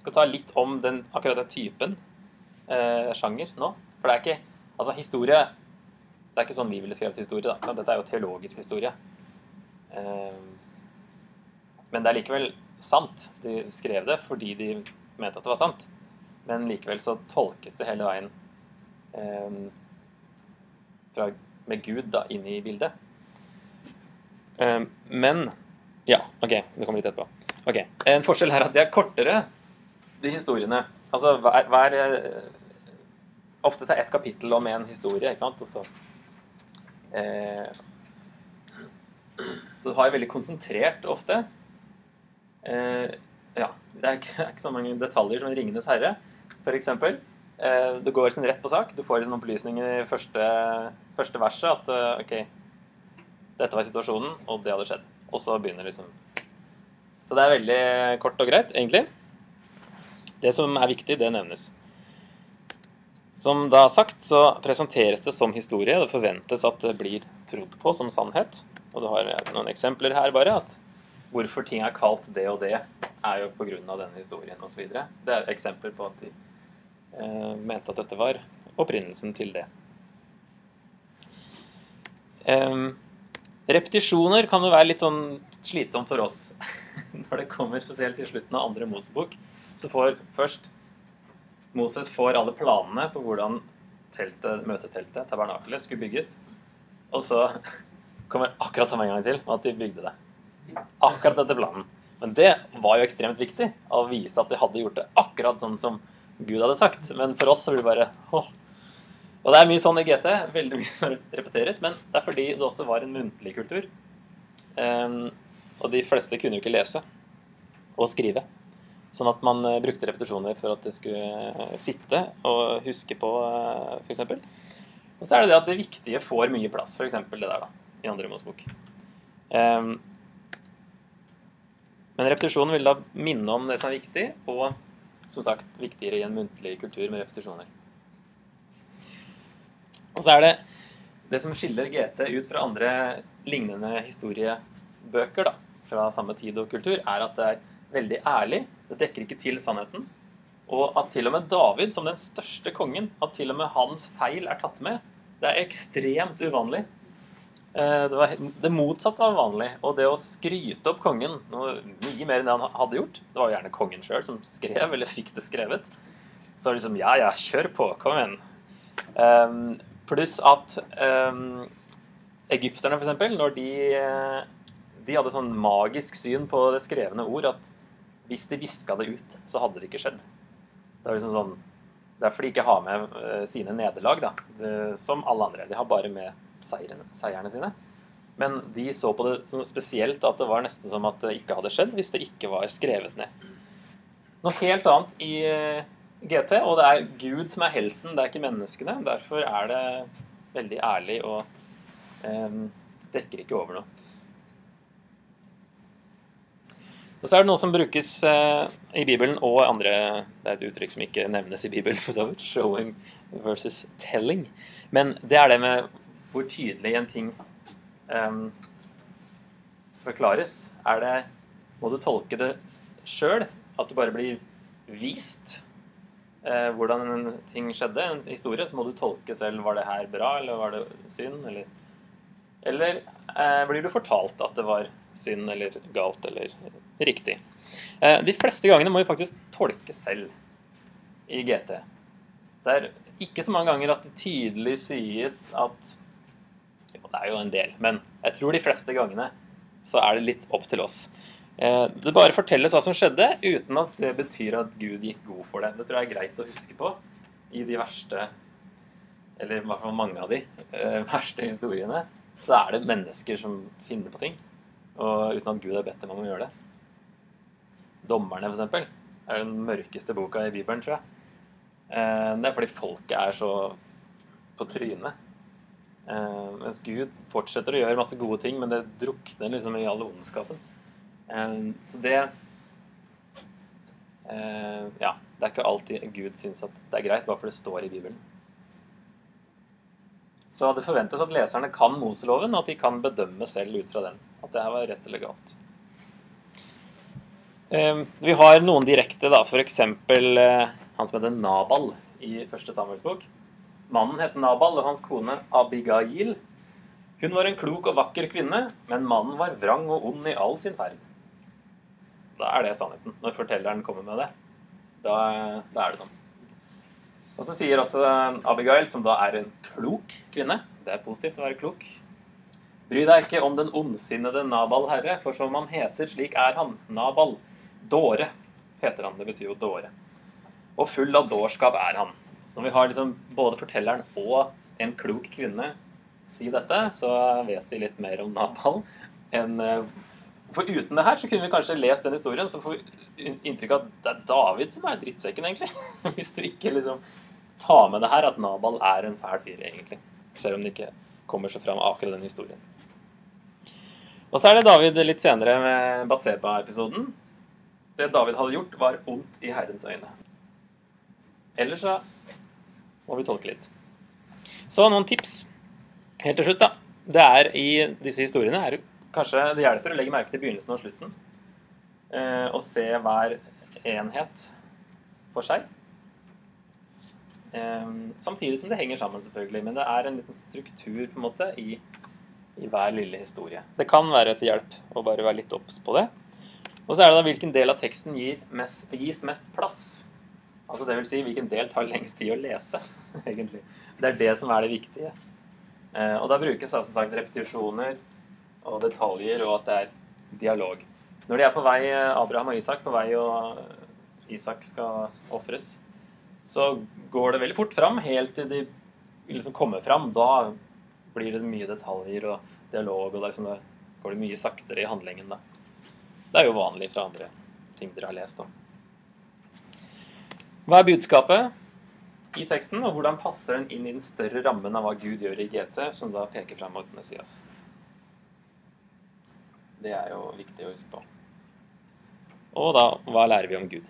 skal ta litt om den, akkurat den typen eh, sjanger nå. For det er ikke Altså, historie Det er ikke sånn vi ville skrevet historie, da. Så dette er jo teologisk historie. Eh, men det er likevel sant. De skrev det fordi de mente at det var sant. Men likevel så tolkes det hele veien eh, fra, med Gud da, inn i bildet. Eh, men Ja, OK, det kommer litt etterpå. Ok, En forskjell er at de er kortere, de historiene. Altså hver, hver eh, Ofte så er ett kapittel om en historie, ikke sant. Og så, eh, så har jeg veldig konsentrert ofte. Eh, ja, det er, ikke, ikke, så mange detaljer som 'Ringenes herre', f.eks. Eh, det går sånn rett på sak. Du får liksom opplysninger i første, første verset at eh, OK, dette var situasjonen, og det hadde skjedd. Og så begynner liksom Så det er veldig kort og greit, egentlig. Det som er viktig, det nevnes. Som da sagt, så presenteres det som historie. Det forventes at det blir trodd på som sannhet. Og du har noen eksempler her, bare. at Hvorfor ting er kalt det og det, er jo pga. denne historien osv. Det er eksempler på at de eh, mente at dette var opprinnelsen til det. Um, repetisjoner kan jo være litt sånn slitsomt for oss når det kommer spesielt i slutten av andre Mosebok. Så får først Moses får alle planene på hvordan teltet, møteteltet, tabernakelet, skulle bygges. Og så kommer akkurat samme en gang til at de bygde det. Akkurat etter planen. Men det var jo ekstremt viktig å vise at de hadde gjort det akkurat sånn som Gud hadde sagt. Men for oss så blir det bare åh. Og det er mye sånn i GT, veldig mye som repeteres, men det er fordi det også var en muntlig kultur. Um, og de fleste kunne jo ikke lese og skrive. Sånn at man uh, brukte repetisjoner for at det skulle uh, sitte og huske på, uh, f.eks. Og så er det det at det viktige får mye plass, f.eks. det der da, i andre Mosebok. Um, men repetisjonen vil da minne om det som er viktig, og som sagt viktigere i en muntlig kultur med repetisjoner. Og så er det det som skiller GT ut fra andre lignende historiebøker da, fra samme tid og kultur, er at det er veldig ærlig. Det dekker ikke til sannheten. Og at til og med David, som den største kongen, at til og med hans feil er tatt med, det er ekstremt uvanlig. Eh, det, var, det, motsatte var vanlig. Og det å skryte opp kongen noe mye mer enn det han hadde gjort Det var jo gjerne kongen sjøl som skrev, eller fikk det skrevet. Så liksom Ja, ja, kjør på. Kom igjen. Um, pluss at um, egypterne, f.eks., når de, de hadde sånn magisk syn på det skrevne ord at hvis de viska det ut, så hadde det ikke skjedd. Det er liksom sånn Derfor de ikke har med uh, sine nederlag, da. Det, som alle andre. De har bare med seierne, seierne sine. Men de så på det som spesielt at det var nesten som at det ikke hadde skjedd hvis det ikke var skrevet ned. Noe helt annet i eh, GT, og det er Gud som er helten, det er ikke menneskene. Derfor er det veldig ærlig og eh, dekker ikke over noe. Og så er det noe som brukes eh, i Bibelen og andre Det er et uttrykk som ikke nevnes i Bibelen, for så vidt. Showing versus telling. Men det er det med hvor tydelig en ting um, forklares. Er det Må du tolke det sjøl? At du bare blir vist uh, hvordan en ting skjedde, en historie, så må du tolke selv var det her bra, eller var det synd, eller Eller uh, blir du fortalt at det var synd eller galt eller riktig? Uh, de fleste gangene må vi faktisk tolke selv i GT. Det er ikke så mange ganger at det tydelig sies at det er jo en del, men jeg tror de fleste gangene så er det litt opp til oss. Eh, det bare fortelles hva som skjedde, uten at det betyr at Gud gikk god for det. Det tror jeg er greit å huske på i de verste, eller i hvert fall mange av de eh, verste historiene. Så er det mennesker som finner på ting, og uten at Gud har bedt dem om å gjøre det. Dommerne, f.eks., er den mørkeste boka i Bibelen, tror jeg. Eh, det er fordi folket er så på trynet Uh, mens Gud fortsetter å gjøre masse gode ting, men det drukner liksom i all ondskapen. Uh, så det Ja, det er ikke alltid Gud syns at det er greit, bare for det står i Bibelen. Så det forventes at leserne kan Moseloven, og at de kan bedømme selv ut fra den. At det her var rett eller galt. Eh, vi har noen direkte, da. F.eks. Eh, han som heter Nabal i første Samuelsbok. Mannen het Nabal, og hans kone Abigail. Hun var en klok og vakker kvinne, men mannen var vrang og ond i all sin ferd. Da er det sannheten, når fortelleren kommer med det. Da, da er det sånn. Og så sier også Abigail, som da er en klok kvinne Det er positivt å være klok. Bry deg ikke om den ondsinnede Nabal, herre, for som han heter, slik er han. Nabal. Dåre heter han. Det betyr jo dåre. Og full av dårskap er han. Så når vi har liksom både fortelleren og en klok kvinne si dette, så vet vi litt mer om Nabal enn eh, For uten det her så kunne vi kanskje lest den historien, så får vi inntrykk av at det er David som er drittsekken, egentlig. Hvis du ikke liksom tar med det her at Nabal er en fæl fyr, egentlig. Selv om det ikke kommer seg fram akkurat den historien. Og så er det David litt senere med Batseba-episoden. Det David hadde gjort, var ondt i Herrens øyne. Ellers så må vi tolke litt. Så noen tips helt til slutt. da. Det er I disse historiene er kanskje det hjelper å legge merke til begynnelsen og slutten. Eh, og se hver enhet for seg. Eh, samtidig som det henger sammen, selvfølgelig. Men det er en liten struktur på en måte i i hver lille historie. Det kan være til hjelp å bare være litt obs på det. Og så er det da hvilken del av teksten mest, gis mest plass. Altså det vil si hvilken del tar lengst tid å lese, egentlig. Det er det som er det viktige. Eh, og da brukes da som sagt repetisjoner og detaljer, og at det er dialog. Når de er på vei, Abraham og Isak på vei, og Isak skal ofres, så går det veldig fort fram, helt til de liksom kommer fram. Da blir det mye detaljer og dialog, og liksom, da går det mye saktere i handlingen. Da. Det er jo vanlig fra andre ting dere har lest om. Hva er budskapet i teksten, og hvordan passer den inn i den større rammen av hva Gud gjør i GT, som da peker fram mot Messias? Det er jo viktig å huske på. Og da, hva lærer vi om Gud?